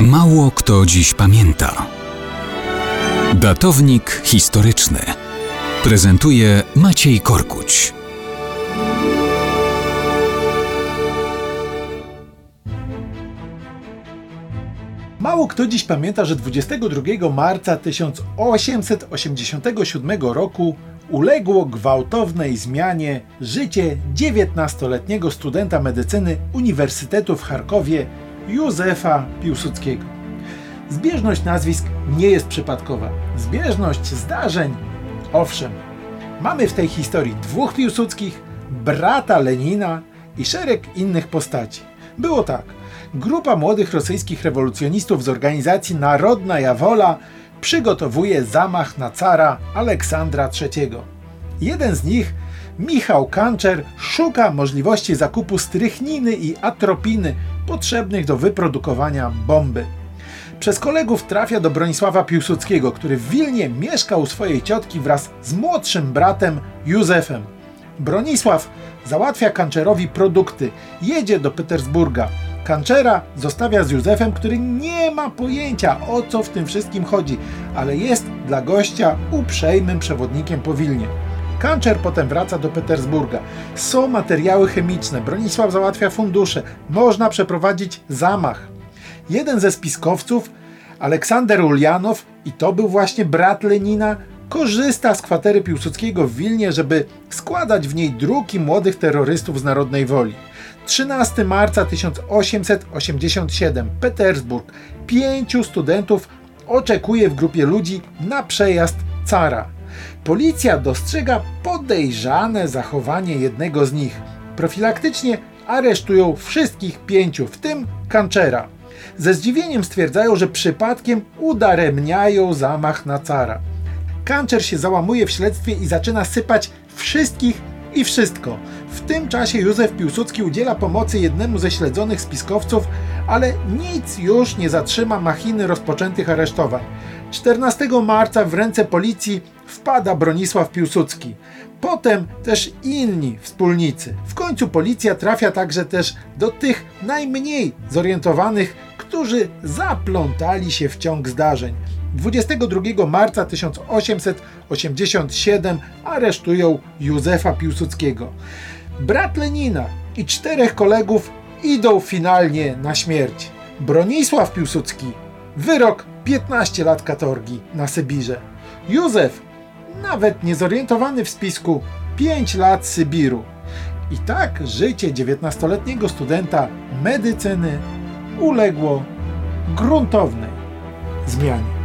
Mało kto dziś pamięta. Datownik historyczny prezentuje Maciej Korkuć. Mało kto dziś pamięta, że 22 marca 1887 roku uległo gwałtownej zmianie życie 19-letniego studenta medycyny Uniwersytetu w Charkowie Józefa Piłsudskiego. Zbieżność nazwisk nie jest przypadkowa. Zbieżność zdarzeń, owszem. Mamy w tej historii dwóch Piłsudskich, brata Lenina i szereg innych postaci. Było tak. Grupa młodych rosyjskich rewolucjonistów z organizacji Narodna Jawola przygotowuje zamach na cara Aleksandra III. Jeden z nich, Michał Kanczer, szuka możliwości zakupu strychniny i atropiny potrzebnych do wyprodukowania bomby. Przez kolegów trafia do Bronisława Piłsudskiego, który w Wilnie mieszkał u swojej ciotki wraz z młodszym bratem Józefem. Bronisław załatwia Kanczerowi produkty, jedzie do Petersburga. Kanczera zostawia z Józefem, który nie ma pojęcia o co w tym wszystkim chodzi, ale jest dla gościa uprzejmym przewodnikiem po Wilnie. Kanczer potem wraca do Petersburga. Są materiały chemiczne, Bronisław załatwia fundusze, można przeprowadzić zamach. Jeden ze spiskowców, Aleksander Ulianow, i to był właśnie brat Lenina, korzysta z kwatery Piłsudskiego w Wilnie, żeby składać w niej druki młodych terrorystów z narodnej woli. 13 marca 1887 Petersburg. Pięciu studentów oczekuje w grupie ludzi na przejazd cara. Policja dostrzega podejrzane zachowanie jednego z nich. Profilaktycznie aresztują wszystkich pięciu, w tym Kanczera. Ze zdziwieniem stwierdzają, że przypadkiem udaremniają zamach na cara. Kanczer się załamuje w śledztwie i zaczyna sypać wszystkich i wszystko. W tym czasie Józef Piłsudski udziela pomocy jednemu ze śledzonych spiskowców, ale nic już nie zatrzyma machiny rozpoczętych aresztowań. 14 marca w ręce policji wpada Bronisław Piłsudski. Potem też inni wspólnicy. W końcu policja trafia także też do tych najmniej zorientowanych, którzy zaplątali się w ciąg zdarzeń. 22 marca 1887 aresztują Józefa Piłsudskiego. Brat Lenina i czterech kolegów idą finalnie na śmierć. Bronisław Piłsudski wyrok 15 lat katorgi na Sybirze. Józef, nawet niezorientowany w spisku, 5 lat Sybiru. I tak życie 19-letniego studenta medycyny uległo gruntownej zmianie.